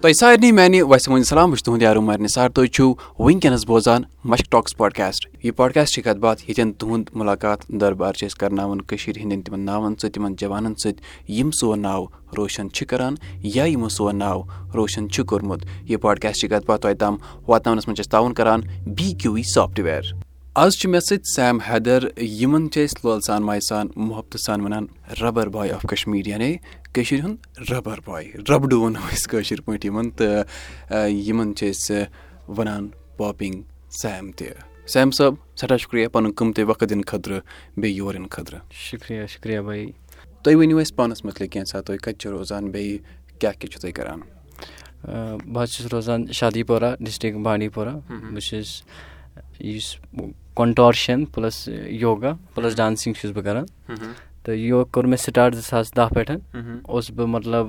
تۄہہِ سارنٕے میانہِ وۄنۍ سلام بہٕ چھُس تُہُنٛد یارو مر نثار تُہۍ چھِو وٕنکیٚنس بوزان مشک ٹاکس پاڈکاسٹ یہِ پاڈکاسٹ چھِ کتھ باتھ ییٚتٮ۪ن تُہُنٛد مُلاقات دربار چھِ أسۍ کرناوان کٔشیٖر ہٕنٛدٮ۪ن تِمن ناوَن سۭتۍ تِمن جوانن سۭتۍ یِم سون ناو روشن چھِ کران یا یِمو سون ناو روشن چھُ کوٚرمُت یہِ پاڈکاسٹ چھِ کتھ باتھ تۄہہِ تام واتناونس منٛز چھِ أسۍ تعاوُن کران بی کیوٗ وی سافٹویر آز چھُ مےٚ سۭتۍ سیم حیدر یِمن چھِ أسۍ لول سان ماے سان محبتہٕ سان ونان ربر باے آف کشمیٖر یعنے کٔشیٖر ہُنٛد ربر باے ربڈوٗ ونو أسۍ کٲشِر پٲٹھۍ یِمن تہٕ یِمن چھِ أسۍ ونان پاپِنگ سیم تہِ سیم صٲب سٮ۪ٹھاہ شُکرِیا پنُن قۭمتی وقت دِنہٕ خٲطرٕ بیٚیہِ یور یِنہٕ خٲطرٕ شُکرِیا شُکرِیا بایی تُہۍ ؤنِو اَسہِ پانس مُتعلِق کینٛژھا تُہۍ کتہِ چھِو روزان بیٚیہِ کیاہ کیاہ چھِو تُہۍ کران بہٕ حظ چھُس روزان شادی پورہ ڈِسٹرک بانڈی پورہ بہٕ چھُس یُس contortion plus yoga plus dancing چھُس بہٕ کران تہٕ یوگا کوٚر مےٚ سٹاٹ زٕ ساس دہ پٮ۪ٹھ اوسُس بہٕ مطلب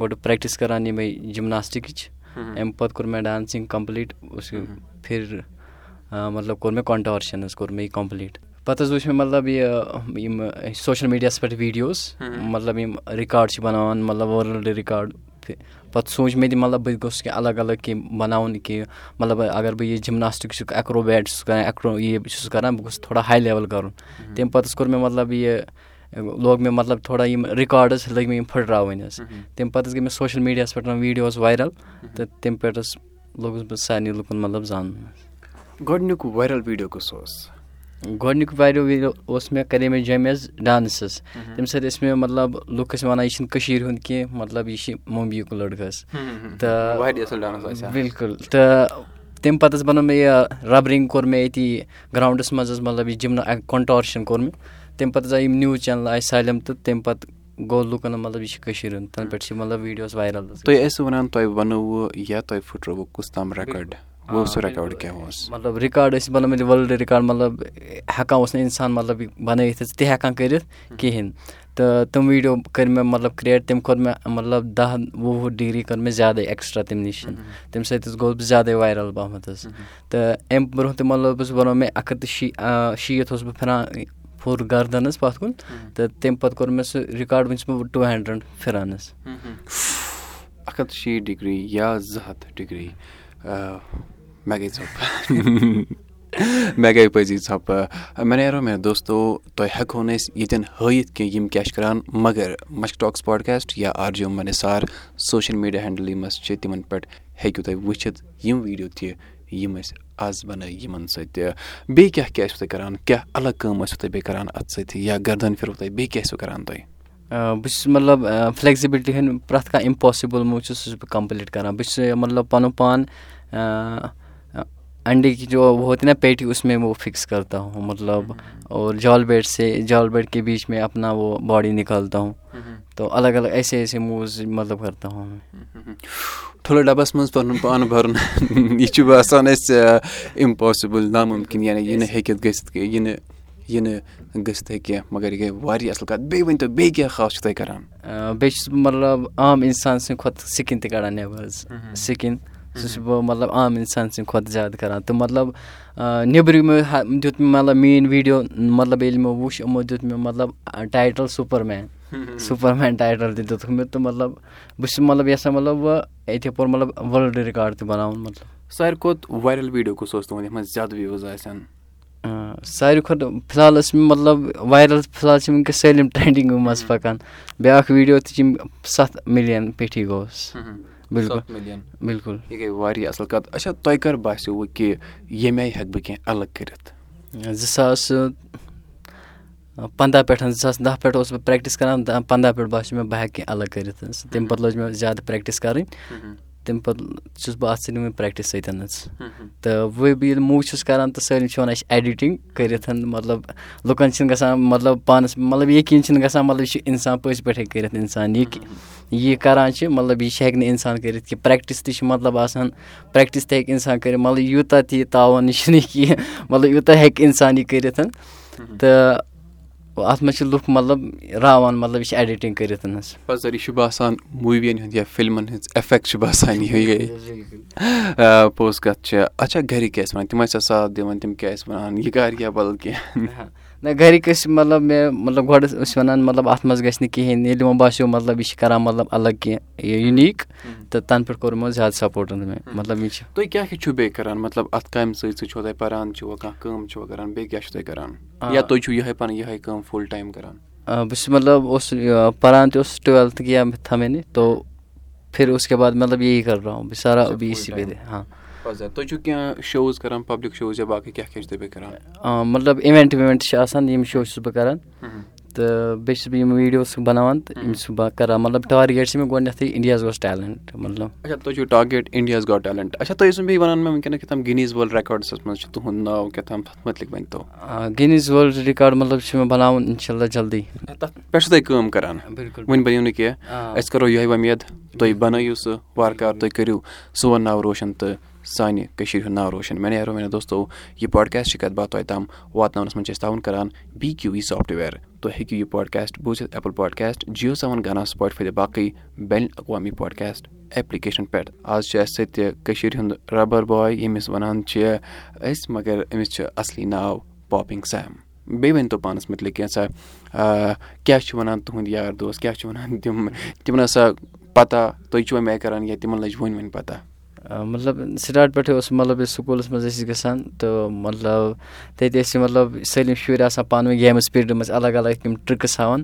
گۄڈٕ پریکٹِس کران یِمے جِمناسٹِکٕچ اَمہِ پَتہٕ کوٚر مےٚ ڈانسِنٛگ کَمپٕلیٖٹ پھر مطلب کوٚر مےٚ کونٹورشن حظ کوٚر مےٚ یہِ کَمپٕلیٖٹ پَتہٕ حظ وٕچھ مےٚ مطلب یہِ یِم سوشَل میٖڈیاہَس پٮ۪ٹھ ویٖڈیوز مطلب یِم رِکاڈ چھِ بَناوان مطلب وٲلڈ رِکاڈ پَتہٕ سوٗنٛچ مےٚ تہِ مطلب بہٕ تہِ گوٚژھ کینٛہہ الگ الگ کینٛہہ بَناوُن کینٛہہ مطلب اگر بہٕ یہِ جِمناسٹِک چھُس ایٚکرو بیٹ چھُس کَران ایٚکرو یہِ چھُس کَران بہٕ گوٚژھ تھوڑا ہاے لیوَل کَرُن تَمہِ پَتہٕ حظ کوٚر مےٚ مطلب یہِ لوگ مےٚ مطلب تھوڑا یِم رِکاڈٕز لٔگۍ مےٚ یِم پھٕٹراوٕنۍ حظ تَمہِ پَتہٕ حظ گٔے مےٚ سوشَل میٖڈیاہَس پٮ۪ٹھ ویٖڈیوز وایرَل تہٕ تَمہِ پٮ۪ٹھ حظ لوٚگُس بہٕ سارنٕے لُکَن مطلب زانُن گۄڈٕنیُک وایرَل ویٖڈیو کُس اوس گۄڈٕنیُک واریاہ ویٖڈیو اوس مےٚ کَرے مےٚ جَمہِ حظ ڈانٕس تَمہِ سۭتۍ ٲسۍ مےٚ مطلب لُکھ ٲسۍ وَنان یہِ چھُنہٕ کٔشیٖر ہُنٛد کینٛہہ مطلب یہِ چھِ ممبیُک لٔڑکہٕ حظ تہٕ بِلکُل تہٕ تَمہِ پَتہٕ حظ بَنوو مےٚ یہِ رَبرِنٛگ کوٚر مےٚ ییٚتی گرٛاوُنٛڈَس منٛز حظ مطلب یہِ جِمنا کونٹورشَن کوٚر مےٚ. تَمہِ پَتہٕ حظ آیہِ یِم نِوٕز چَنلہٕ آیہِ سالِم تہٕ تَمہِ پَتہٕ گوٚو لُکَن مطلب یہِ چھِ کٔشیٖر ہُنٛد تَنہٕ پٮ۪ٹھ چھِ مطلب ویٖڈیوز وایرَل تُہۍ ٲسِو وَنان تۄہہِ وَنووُ یا تۄہہِ پھٕٹرووُ کُس تام رِکاڈ مطلب رِکاڈ ٲسۍ بَنٲومٕتۍ وٲلڈٕ رِکاڈ مطلب ہٮ۪کان اوس نہٕ اِنسان مطلب بَنٲوِتھ حظ تہِ ہٮ۪کان کٔرِتھ کِہیٖنۍ تہٕ تِم ویٖڈیو کٔرۍ مےٚ مطلب کِرٛیٹ تٔمۍ کوٚر مےٚ مطلب دَہ وُہ وُہ ڈِگری کٔر مےٚ زیادَے ایٚکٕسٹرٛا تَمہِ نِش تَمہِ سۭتۍ حظ گوٚوُس بہٕ زیادَے وایرَل پَہمَتھ حظ تہٕ اَمہِ برونٛہہ تہِ مطلب حظ بَنوو مےٚ اَکھ ہَتھ تہٕ شی شیٖتھ اوسُس بہٕ پھِران پھوٚر گردَن حظ پَتھ کُن تہٕ تَمہِ پَتہٕ کوٚر مےٚ سُہ رِکاڈ وٕنہِ چھُس بہٕ ٹوٗ ہَنڈرَنٛڈ پھِران حظ اَکھ ہَتھ شیٖتھ ڈِگری یا زٕ ہَتھ ڈِگری مےٚ گٔے ژھۄپہٕ مےٚ گٔے پٔزی ژھۄپہٕ مےٚ نیرو مےٚ دوستو تۄہہِ ہٮ۪کہو نہٕ أسۍ ییٚتٮ۪ن ہٲیِتھ کینٛہہ یِم کیٛاہ چھِ کَران مگر مَشک ٹاکٕس پاڈکاسٹ یا R J Umar Nisar social media handle یِم اَسہِ چھِ تِمَن پٮ۪ٹھ ہیٚکِو تُہۍ وٕچھِتھ یِم ویٖڈیو تہِ یِم أسۍ آز بَنٲے یِمَن سۭتۍ بیٚیہِ کیٛاہ کیٛاہ ٲسِو تُہۍ کَران کیٛاہ الگ کٲم ٲسِو تُہۍ بیٚیہِ کَران اَتھ سۭتۍ یا گردَن پھِرو تُہۍ بیٚیہِ کیٛاہ ٲسِو کَران تُہۍ بہٕ چھُس مطلب فٕلیکزِبِلٹی ہٕنٛدۍ پرٛٮ۪تھ کانٛہہ اِمپاسِبٕل موٗ چھُس سُہ چھُس بہٕ کَمپٕلیٖٹ کَران بہٕ چھُس مطلب پَنُن پان جو ہوتی نا پیٹی اُس میں وہ فِکٕس کَرتا ہوں مطلب اور جال بیٹ سے جال بیٹ کے بیچ میں اپنا وہ باڈی نِکالتا ہوں تو الگ الگ ایسے ایسے موٗز مطلب کرتا ہوں ٹھوٗلہٕ ڈَبَس منٛز پَنُن پان بَرُن یہِ چھُ باسان اَسہِ اِمپاسِبٕل نامُمکِن یعنی یہِ نہٕ ہیٚکِتھ گٔژھِتھ کینٛہہ یہِ نہٕ یہِ نہٕ گٔژھِتھ کینٛہہ مگر یہِ گٔے واریاہ اَصٕل کَتھ بیٚیہِ ؤنۍتو بیٚیہِ کیٛاہ خاص چھُو تۄہہِ کَران بیٚیہِ چھُس سُہ چھُس بہٕ مطلب عام اِنسان سٕنٛدِ کھۄتہٕ زیادٕ کَران تہٕ مطلب نیٚبرِمو دیُت مےٚ مطلب میٛٲنۍ ویٖڈیو مطلب ییٚلہِ مےٚ وُچھ یِمو دیُت مےٚ مطلب title Superman Superman title تہِ دِتُکھ مےٚ تہٕ مطلب بہٕ چھُس مطلب یَژھان مطلب یِتھَے پٲٹھۍ مطلب وٲلڈ رِکاڈ تہِ بَناوُن مطلب۔ ساروی کھۄتہٕ وایرَل ویٖڈیو کُس اوس تُہُنٛد یَتھ منٛز زیادٕ وِوٕز آسن؟ ساروی کھۄتہٕ فِلحال ٲس مےٚ مطلب وایرَل فِلحال چھِ وٕنکٮ۪س سٲلِم ٹرٛینڈِنٛگ منٛز پَکان۔ بیٛاکھ ویٖڈیو تہِ چھِ سَتھ مِلیَن پیٚٹھی گوٚوُس بِلکُل یہِ گٔے واریاہ اَصٕل کَتھ اچھا تۄہہِ کَر باسیٚو کہِ ییٚمہِ آیہِ ہٮ۪کہٕ بہٕ کینٛہہ الگ کٔرِتھ زٕ ساس پنٛداہ پٮ۪ٹھ زٕ ساس دَہ پٮ۪ٹھ اوسُس بہٕ پرٛٮ۪کٹِس کَران پنٛداہ پٮ۪ٹھ باسیٚو مےٚ بہٕ ہٮ۪کہٕ کینٛہہ الگ کٔرِتھ حظ تَمہِ پَتہٕ لٲج مےٚ زیادٕ پرٛٮ۪کٹِس کَرٕنۍ تَمہِ پَتہٕ چھُس بہٕ اَتھ سۭتۍ وۄنۍ پرٛٮ۪کٹِس سۭتۍ حظ تہٕ وۄنۍ بہٕ ییٚلہِ موٗ چھُس کَران تہٕ سٲلِم چھِ وَنان یہِ چھِ ایڈِٹِنٛگ کٔرِتھ مطلب لُکَن چھِنہٕ گژھان مطلب پانَس مطلب یقیٖن چھِنہٕ گژھان مطلب یہِ چھُ اِنسان پٔزۍ پٲٹھۍ ہیٚکہِ کٔرِتھ اِنسان یہِ یہِ کَران چھِ مطلب یہِ چھِ ہیٚکہِ نہٕ اِنسان کٔرِتھ کینٛہہ۔ پرٛٮ۪کٹِس تہِ چھِ مطلب آسان پرٛٮ۪کٹِس تہِ ہیٚکہِ اِنسان کٔرِتھ۔ مطلب یوٗتاہ تہِ یہِ تاوَن یہِ چھُنہٕ کینٛہہ مطلب یوٗتاہ ہیٚکہِ اِنسان یہِ کٔرِتھ۔ تہٕ اَتھ منٛز چھِ لُکھ مطلب راوان مطلب یہِ چھِ ایڈِٹِنٛگ کٔرِتھ حظ۔ یہِ چھُ باسان موٗوِیَن ہُنٛد یا فِلمَن ہٕنٛز اِفیکٹ چھُ باسان یِہوے۔ گٔے پوٚز کَتھ چھِ۔ اچھا گرِکۍ کیاہ ٲسۍ وَنان؟ تِم ٲسیا ساتھ دِوان تِم کیاہ ٲسۍ وَنان؟ یہِ کر یا بدل کینٛہہ نہ گرِکۍ ٲسۍ مطلب مےٚ مطلب گۄڈٕ ٲسۍ وَنان مطلب اَتھ منٛز گژھِ نہٕ کِہیٖنۍ ییٚلہِ وۄنۍ باسیٚو مطلب یہِ چھِ کران مطلب الگ کینٛہہ یوٗنیٖک تہٕ تَنہٕ پٮ۪ٹھ کوٚر یِمو زیادٕ سَپوٹ مےٚ مطلب یہِ چھِ تُہۍ کیٛاہ کیٛاہ چھُو بیٚیہِ کران؟ مطلب اَتھ کامہِ سۭتۍ سۭتۍ چھُوا تۄہہِ پَران چھُوا کانٛہہ کٲم چھُوا کران؟ بیٚیہِ کیٛاہ چھُو تُہۍ کران؟ یا تُہۍ چھُو یِہوٚے پَنٕنۍ یِہوٚے کٲم فُل ٹایم کران؟ بہٕ چھُس مطلب اوس پَران تہِ اوسُس ٹُوٮ۪لتھ کیا تھا مےٚ تو پھر اس کے بعد مطلب یی کر رہا ہوں بہٕ سارا ابھی اسی پہ ہاں تُہۍ چھُو کینٛہہ شوز کران پبلِک شوز یا باقٕے کیٛاہ کیٛاہ چھُو تُہۍ بیٚیہِ کران؟ مطلب اِوٮ۪نٛٹ وِوٮ۪نٛٹ چھِ آسان یِم شو چھُس بہٕ کران. تہٕ بیٚیہِ چھُس بہٕ یِم ویٖڈیوز بَناوان تہٕ یِم چھُس بہٕ کران. مطلب ٹارگیٹ چھِ مےٚ گۄڈنٮ۪تھٕے اِنڈیاز گوٚژھ ٹیلنٹ مطلب اچھا تُہۍ چھُو ٹارگیٹ اِنڈیاز گاٹ ٹیلنٹ اچھا تُہۍ ٲسِو بیٚیہِ وَنان مےٚ وٕنکٮ۪نَس کیٛاہ تام گِنیٖز وٲلڈ رٮ۪کاڈسَس منٛز چھُ تُہُنٛد ناو کیٛاہ تام تَتھ مُتعلِق ؤنۍ تو۔ گِنیٖز وٲلڈ رِکاڈ مطلب چھُ مےٚ بَناوُن اِنشاء اللہ جلدی تَتھ پٮ۪ٹھ چھُو تُہۍ کٲم کران؟ بِلکُل وٕنہِ بَنیو نہٕ کینٛہہ۔ أسۍ کَرو یِہوٚے وۄمید تُہۍ بَنٲیِو سُہ وارٕ کارٕ تُہۍ کٔرِو سون ناو روشَن تہٕ سانہِ کٔشیٖرِ ہُنٛد ناو روشَن. مےٚ نیرو دوستو یہِ پاڈکاسٹ چھِ کَتھ باتھ تۄہہِ تام واتناونَس منٛز چھِ أسۍ تعاوُن کَران بی کیوٗ وی سافٹوِیَر تُہۍ ہیٚکِو یہِ پاڈکاسٹ بوٗزِتھ ایپٕل پاڈکاسٹ جِیو سیوَن گانا سٕپاٹفاے تہٕ باقٕے بین الاقوامی پاڈکاسٹ ایپلِکیشَن پٮ۪ٹھ. آز چھِ اَسہِ سۭتۍ کٔشیٖرِ ہُنٛد رَبَر باے ییٚمِس وَنان چھِ أسۍ مگر أمِس چھِ اَصلی ناو پاپِنٛگ سیم بیٚیہِ ؤنۍتو پانَس مُتعلِق کینٛژھا کیٛاہ چھِ وَنان تُہُنٛد یار دوس کیٛاہ چھِ وَنان تِم تِمَن ٲسا پَتہ تُہۍ چھُوا مےٚ کَران یا تِمَن لٔج وٕنۍ وٕنۍ پَتہ مطلب سِٹاٹ پٮ۪ٹھٕے اوس مطلب أسۍ سکوٗلَس منٛز ٲسۍ گژھان تہٕ مطلب تَتہِ ٲسۍ مطلب سٲلِم شُرۍ آسان پانہٕ ؤنۍ گیمٕز پیٖریڈٕ منٛز الگ الگ تِم ٹرٛکٕس ہاوان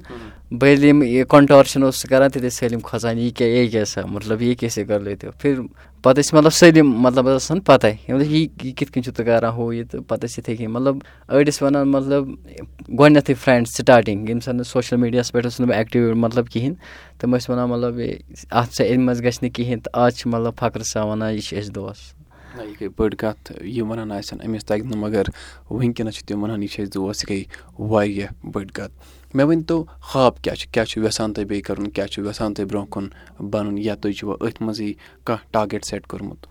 بہٕ ییٚلہِ یِم یہِ کَنٹورشَن اوس کَران تَتہِ ٲسۍ سٲلِم کھۄژان یہِ کیٛاہ یہِ کیٛاہ مطلب یہِ کیسے کر لیتے پھر پَتہٕ ٲسۍ مطلب سٲلِم مطلب آسان پَتَے یہِ کِتھ کٔنۍ چھُو تُہۍ کَران ہُہ یہِ تہٕ پَتہٕ ٲسۍ یِتھَے کٔنۍ مطلب أڑۍ ٲسۍ وَنان مطلب گۄڈنٮ۪تھٕے فرٛٮ۪نٛڈ سِٹاٹِنٛگ ییٚمہِ ساتہٕ نہٕ سوشَل میٖڈیاہَس پٮ۪ٹھ اوسُس نہٕ بہٕ ایٚکٹِو مطلب کِہیٖنۍ تِم ٲسۍ وَنان مطلب اَتھ چھا اَمہِ منٛز گژھِ نہٕ کِہیٖنۍ تہٕ آز چھِ مطلب فخرٕ سان وَنان یہِ چھِ اَسہِ دوس یہِ گٔے بٔڑ کَتھ یہِ وَنان آسن أمِس تَگہِ نہٕ مگر وٕنکٮ۪نَس چھِ تِم وَنان یہِ چھِ اَسہِ دوس یہِ گٔے واریاہ بٔڑ کَتھ مےٚ ؤنۍتو بیٚیہِ کَرُن؟ کیٛاہ چھُ یَژھان تُہۍ برونٛہہ کُن بَنُن؟ یا تُہۍ چھُوا أتھۍ منٛزٕے کانٛہہ ٹارگیٹ سٮ۪ٹ کوٚرمُت؟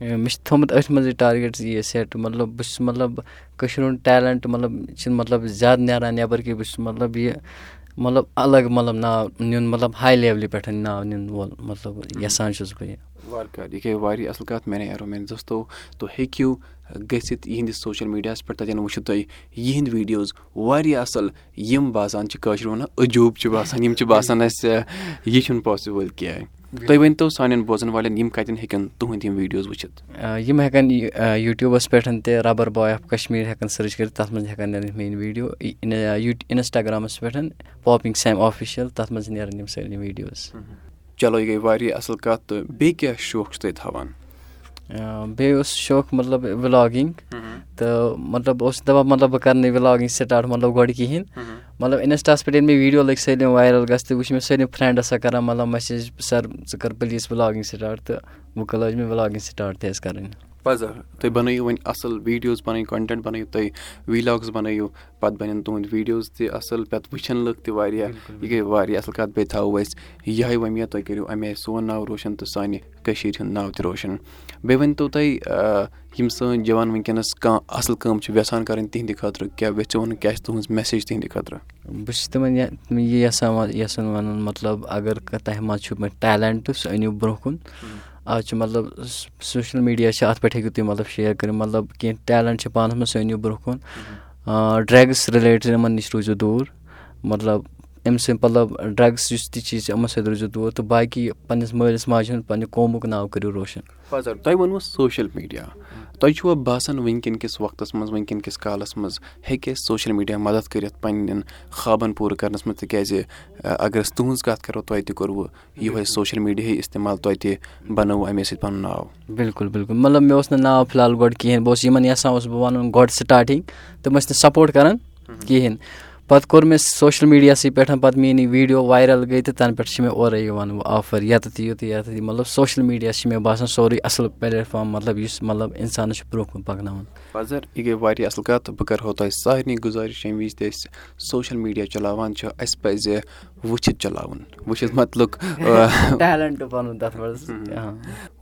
مےٚ چھِ تھوٚمُت أتھۍ منٛزٕے ٹارگیٹ یہِ سٮ۪ٹ مطلب بہٕ چھُس مطلب کٔشیٖرِ ہُنٛد ٹیلَنٹ مطلب چھِنہٕ مطلب زیادٕ نیران نٮ۪بَر کینٛہہ بہٕ چھُس مطلب یہِ مطلب الگ مطلب ناو نیُن مطلب ہاے لیولہِ پٮ۪ٹھ ناو نِنہٕ وول مطلب یَژھان چھُس بہٕ یہِ وارٕ کارٕ یہِ گٔے واریاہ اَصٕل کَتھ مےٚ نیرو میٛانہِ دوستو تُہۍ ہیٚکِو گٔژھِتھ یِہِنٛدِس سوشَل میٖڈیاہَس پٮ۪ٹھ تَتٮ۪ن وٕچھِو تُہۍ یِہِنٛدۍ ویٖڈیوز واریاہ اَصٕل یِم باسان چھِ کٲشِر وَنان عجوٗب چھِ باسان یِم چھِ باسان اَسہِ یہِ چھُنہٕ پاسِبٕل کینٛہہ تُہۍ ؤنۍتو سانٮ۪ن بوزَن والٮ۪ن یِم کَتٮ۪ن ہیٚکن تُہٕنٛدۍ یِم ویٖڈیوز وٕچھِتھ یِم ہٮ۪کَن یوٗٹیوٗبَس پٮ۪ٹھ تہِ رَبَر باے آف کَشمیٖر ہٮ۪کَن سٔرٕچ کٔرِتھ تَتھ منٛز ہٮ۪کَن نیرِتھ میٛٲنۍ ویٖڈیو اِنَسٹاگرٛامَس پٮ۪ٹھ پاپِنٛگ سیم آفِشَل تَتھ منٛز نیرَن یِم سٲلِم ویٖڈیوز چلو یہِ گٔے واریاہ اَصٕل کَتھ تہٕ بیٚیہِ کیٛاہ شوق چھُ تُہۍ تھاوان بیٚیہِ اوس شوق مطلب وِلاگِنٛگ تہٕ مطلب اوس دَپان مطلب بہٕ کَرٕ نہٕ وِلاگِنٛگ سِٹاٹ مطلب گۄڈٕ کِہیٖنۍ۔ مطلب اِنَسٹاہَس پٮ۪ٹھ ییٚلہِ مےٚ ویٖڈیو لٔگۍ سٲلِم وایرَل گژھِ تہٕ وٕچھ مےٚ سٲلِم فرٛٮ۪نٛڈ آسان کَران مطلب مَسیج سَر ژٕ کَر پٕلیٖز وِلاگِنٛگ سِٹاٹ تہٕ وۄنۍ لٲج مےٚ وِلاگِنٛگ سِٹاٹ تہِ حظ کَرٕنۍ پَزر تُہۍ بَنٲیِو وۄنۍ اَصٕل ویٖڈیوز پَنٕنۍ کَنٹٮ۪نٹ بَنٲیِو تُہۍ ویٖلاگٕس بَنٲیِو پَتہٕ بَنن تُہٕنٛدۍ ویٖڈیوز تہِ اَصٕل پَتہٕ وٕچھَن لُکھ تہِ واریاہ یہِ گٔے واریاہ اَصٕل کَتھ بیٚیہِ تھاوو أسۍ یِہوٚے وۄمید تُہۍ کٔرِو اَمہِ آیہِ سون ناو روشَن تہٕ سانہِ کٔشیٖرِ ہُنٛد ناو تہِ روشَن۔ بیٚیہِ ؤنۍتو تُہۍ یِم سٲنۍ جوان وٕنکٮ۪نَس کانٛہہ اَصٕل کٲم چھِ یَژھان کَرٕنۍ تِہنٛدِ خٲطرٕ کیٛاہ ویٚژھِو وَنُن کیٛاہ چھِ تُہٕنٛز مٮ۪سیج تِہنٛدِ خٲطرٕ؟ بہٕ چھُس تِمَن یہِ یَژھان یَژھان وَنُن مطلب اگر تۄہہِ منٛز چھُ مےٚ ٹیلٮ۪نٛٹ سُہ أنِو برونٛہہ کُن آز چھُ مطلب سوشَل میٖڈیا چھِ اَتھ پٮ۪ٹھ ہیٚکِو تُہۍ مطلب شِیَر کٔرِتھ مطلب کینٛہہ ٹیلٮ۪نٛٹ چھِ پانَس منٛز سُہ أنِو برونٛہہ کُن۔ ڈرٛگٕس رِلیٹِڈ یِمَن نِش روٗزِو دوٗر۔ مطلب أمۍ سٕنٛدۍ مطلب ڈرٛگٕس یُس تہِ چیٖز چھِ یِمَن سۭتۍ روٗزِو دوٗر تہٕ باقٕے پنٛنِس مٲلِس ماجہِ ہُنٛد پنٛنہِ قومُک ناو کٔرِو روشَن۔ تۄہہِ ووٚنوُ سوشَل میٖڈیا تۄہہِ چھُوا باسان وٕنکٮ۪ن کِس وقتَس منٛز وٕنکٮ۪ن کِس کالَس منٛز ہیٚکہِ اَسہِ سوشَل میٖڈیا مَدَد کٔرِتھ پنٛنٮ۪ن خابَن پوٗرٕ کَرنَس منٛز؟ تِکیٛازِ اگر أسۍ تُہٕنٛز کَتھ کَرو تۄہہِ تہِ کوٚروُ یِہوٚے سوشَل میٖڈیاہٕے اِستعمال تۄہہِ تہِ بَنٲووُ اَمے سۭتۍ پَنُن ناو۔ بِلکُل بِلکُل مطلب مےٚ اوس نہٕ ناو فِلحال گۄڈٕ کِہیٖنۍ بہٕ اوسُس یِمَن یَژھان اوسُس بہٕ وَنُن گۄڈٕ سِٹاٹِنٛگ تِم ٲسۍ نہٕ سَپوٹ کَران کِہیٖنۍ پَتہٕ کوٚر مےٚ سوشَل میٖڈیاہسٕے پٮ۪ٹھ پَتہٕ میٛٲنۍ یہِ ویٖڈیو وایرَل گٔے تہٕ تَنہٕ پٮ۪ٹھ چھِ مےٚ اورَے یِوان وۄنۍ آفَر ییٚتٮ۪تھ یِیِو تہٕ ییٚتٮ۪تھ یِیِو مطلب سوشَل میٖڈیا چھِ مےٚ باسان سورُے اَصٕل پلیٹفارم مطلب یُس مطلب اِنسانَس چھُ برونٛہہ کُن پَکناوان پَزَر یہِ گٔے واریاہ اَصٕل کَتھ بہٕ کَرٕہو تۄہہِ سارنٕے گُزٲرِش ییٚمہِ وِزِ تہِ أسۍ سوشَل میٖڈیا چلاوان چھِ اَسہِ پَزِ وٕچھِتھ چلاوُن وٕچھِتھ مطلب ٹیلنٛٹ پَنُن تَتھ منٛز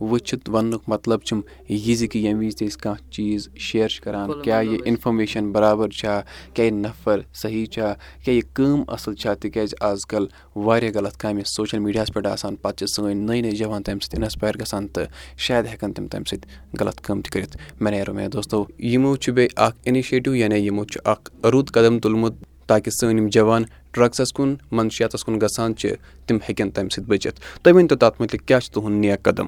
وٕچھِتھ وَننُک مطلب چھُم یہِ زِ کہِ ییٚمہِ وِزِ تہِ أسۍ کانٛہہ چیٖز شِیر چھِ کَران کیٛاہ یہِ اِنفارمیشَن بَرابَر چھا کیٛاہ یہِ نَفر صحیح چھا کیٛاہ یہِ کٲم اَصٕل چھا تِکیٛازِ آز کَل واریاہ غلط کامہِ سوشَل میٖڈیاہَس پٮ۪ٹھ آسان پَتہٕ چھِ سٲنۍ نٔے نٔے جوان تَمہِ سۭتۍ اِنَسپایر گژھان تہٕ شاید ہٮ۪کَن تِم تَمہِ سۭتۍ غلط کٲم تہِ کٔرِتھ۔ مےٚ نیرو مےٚ دوستو یِمو چھُ بیٚیہِ اَکھ اِنِشیٹِو یعنی یِمو چھُ اَکھ رُت قدم تُلمُت تاکہِ سٲنۍ یِم جوان ڈرٛگسَس کُن منشیاتَس کُن گژھان چھِ تِم ہیٚکن تَمہِ سۭتۍ بٔچِتھ تُہۍ ؤنۍتو تَتھ مُتعلِق کیٛاہ چھُ تُہُنٛد نیک قدم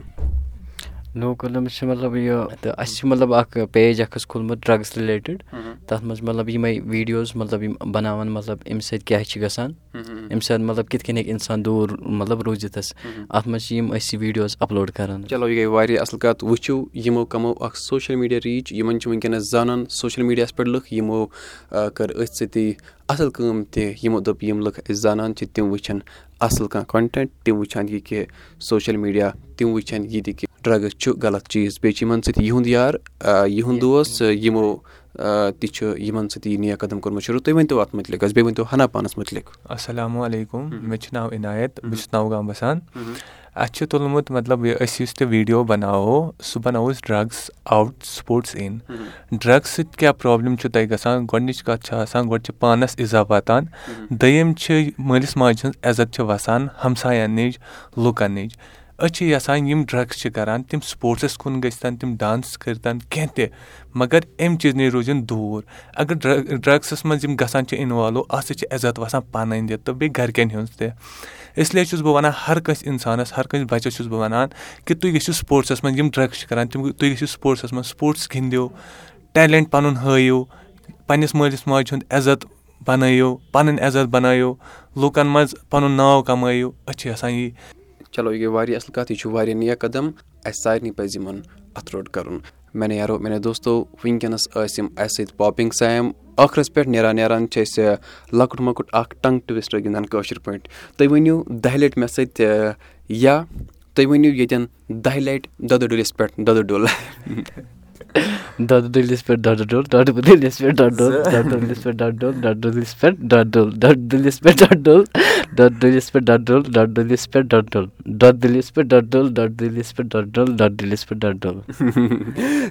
قدم چھِ مطلب یہِ تہٕ اَسہِ چھِ مطلب اَکھ پیج اَکھ حظ کھوٗلمُت ڈرٛگٕس رِلیٹِڈ تَتھ منٛز مطلب یِمَے ویٖڈیوز مطلب یِم بَناوان مطلب اَمہِ سۭتۍ کیٛاہ چھِ گژھان. اَمہِ سۭتۍ مطلب کِتھ کٔنۍ ہیٚکہِ اِنسان دوٗر مطلب روٗزِتھ حظ. اَتھ منٛز چھِ یِم أسۍ یہِ ویٖڈیوز اَپلوڈ کَران. چلو یہِ گٔے واریاہ اَصٕل کَتھ. وٕچھِو یِمو کَمو اَکھ سوشَل میٖڈیا ریٖچ یِمَن چھِ وٕنکٮ۪نَس زانان سوشَل میٖڈیاہَس پٮ۪ٹھ لُکھ یِمو کٔر أتھۍ سۭتی اَصٕل کٲم تہِ یِمو دوٚپ یِم لُکھ أسۍ زانان چھِ تِم وٕچھَن اَصٕل کانٛہہ کَنٹٮ۪نٛٹ تِم وٕچھَن یہِ کہِ سوشَل میٖڈیا تِم وٕچھَن یہِ تہِ کہِ ڈرٛگٕز چھُ غلط چیٖز بیٚیہِ چھِ یِمَن سۭتۍ یِہُنٛد یار یِہُنٛد دوس یِمو تہِ چھُ یِمَن سۭتۍ یہِ نیک قدم کوٚرمُت شروٗع تُہۍ ؤنۍتو اَتھ مُتعلِق حظ بیٚیہِ ؤنۍتو ہنا پانَس مُتعلِق اَسَلامُ علیکُم مےٚ چھُ ناو عنایت بہٕ چھُس نَوگام بَسان اَسہِ چھُ تُلمُت مطلب یہِ أسۍ یُس تہِ ویٖڈیو بَناوو سُہ بَناوو أسۍ drugs out spots in drugs سۭتۍ کیٛاہ پرٛابلِم چھُ تۄہہِ گژھان گۄڈنِچ کَتھ چھِ آسان گۄڈٕ چھِ پانَس اِزا واتان دوٚیِم چھِ مٲلِس ماجہِ ہٕنٛز عزت چھِ وَسان ہَمسایَن نِش لُکَن نِش أسۍ چھِ یَژھان یِم ڈرٛگٕس چھِ کَران تِم سپوٹسَس کُن گٔژھۍتَن تِم ڈانٕس کٔرۍتَن کینٛہہ تہِ مگر اَمہِ چیٖز نِش روٗزِنۍ دوٗر۔ اگر ڈرٛگسَس منٛز یِم گژھان چھِ اِنوالو اَتھ سۭتۍ چھِ عزت وَسان پَنٕنۍ تہِ تہٕ بیٚیہِ گَرِکٮ۪ن ہٕنٛز تہِ۔ اِسلیے چھُس بہٕ وَنان ہر کٲنٛسہِ اِنسانَس ہر کٲنٛسہِ بَچَس چھُس بہٕ وَنان کہِ تُہۍ گٔژھِو سپوٹسَس منٛز یِم ڈرٛگٕس چھِ کَران تِم تُہۍ گٔژھِو سپوٹسَس منٛز سپوٹٕس گِنٛدِو ٹیلٮ۪نٛٹ پَنُن ہٲیِو پنٛنِس مٲلِس ماجہِ ہُنٛد عزت بَنٲیِو پَنٕنۍ عزت بَنٲیِو لُکَن منٛز پَنُن ناو کَمٲیِو۔ أسۍ چھِ یَژھان یی چلو یہِ گٔے واریاہ اَصٕل کَتھ یہِ چھُ واریاہ نیک قدم اَسہِ سارنٕے پَزِ یِمَن اَتھٕ روٚٹ کَرُن۔ میانے یارو میانے دوستو وٕنکٮ۪نَس ٲسۍ یِم اَسہِ سۭتۍ پاپِنٛگ سیم ٲخرَس پٮ۪ٹھ نیران نیران چھِ أسۍ لۄکُٹ مۄکُٹ اَکھ ٹنٛگ ٹُوِسٹَر گِنٛدان کٲشِر پٲٹھۍ۔ تُہۍ ؤنِو دَہہِ لَٹہِ مےٚ سۭتۍ یا تُہۍ ؤنِو ییٚتٮ۪ن دَہہِ لَٹہِ دۄدٕ ڈُلِس پٮ۪ٹھ دۄدٕ ڈوٚل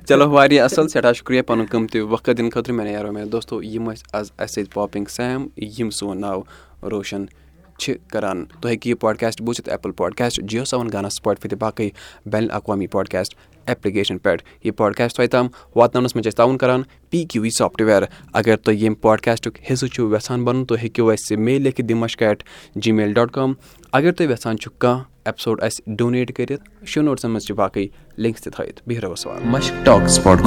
چلو واریاہ اَصٕل سٮ۪ٹھاہ شُکریہ پَنُن قۭمتی وقت دِنہٕ خٲطرٕ میانے یارو میانے دوستو یِم ٲسۍ آز اَسہِ سۭتۍ پاپِنٛگ سیم یِم سون ناو روشَن چھِ کَران تُہۍ ہیٚکِو یہِ پاڈکاسٹ بوٗزِتھ ایپٕل پاڈکاسٹ جِیو سیوَن گانا سٕپاٹفاے تہٕ باقٕے بین الاقوامی پاڈکاسٹ ایپلِکیشَن پٮ۪ٹھ یہِ پاڈکاسٹ تۄہہِ تام واتناونَس منٛز چھِ أسۍ تعاوُن کَران پی کیوٗ وی سافٹوِیَر اگر تُہۍ ییٚمہِ پاڈکاسٹُک حِصہٕ چھُو یَژھان بَنُن تُہۍ ہیٚکِو اَسہِ میل لیکھِتھ دِمَش at Gmail dot com اگر تُہۍ یَژھان چھُو کانٛہہ ایپسوڈ اَسہِ ڈونیٹ کٔرِتھ شو نوٹسَن منٛز چھِ باقٕے لِنکٕس تہِ تھٲیِتھ بِہِو رۄبَس سپاٹ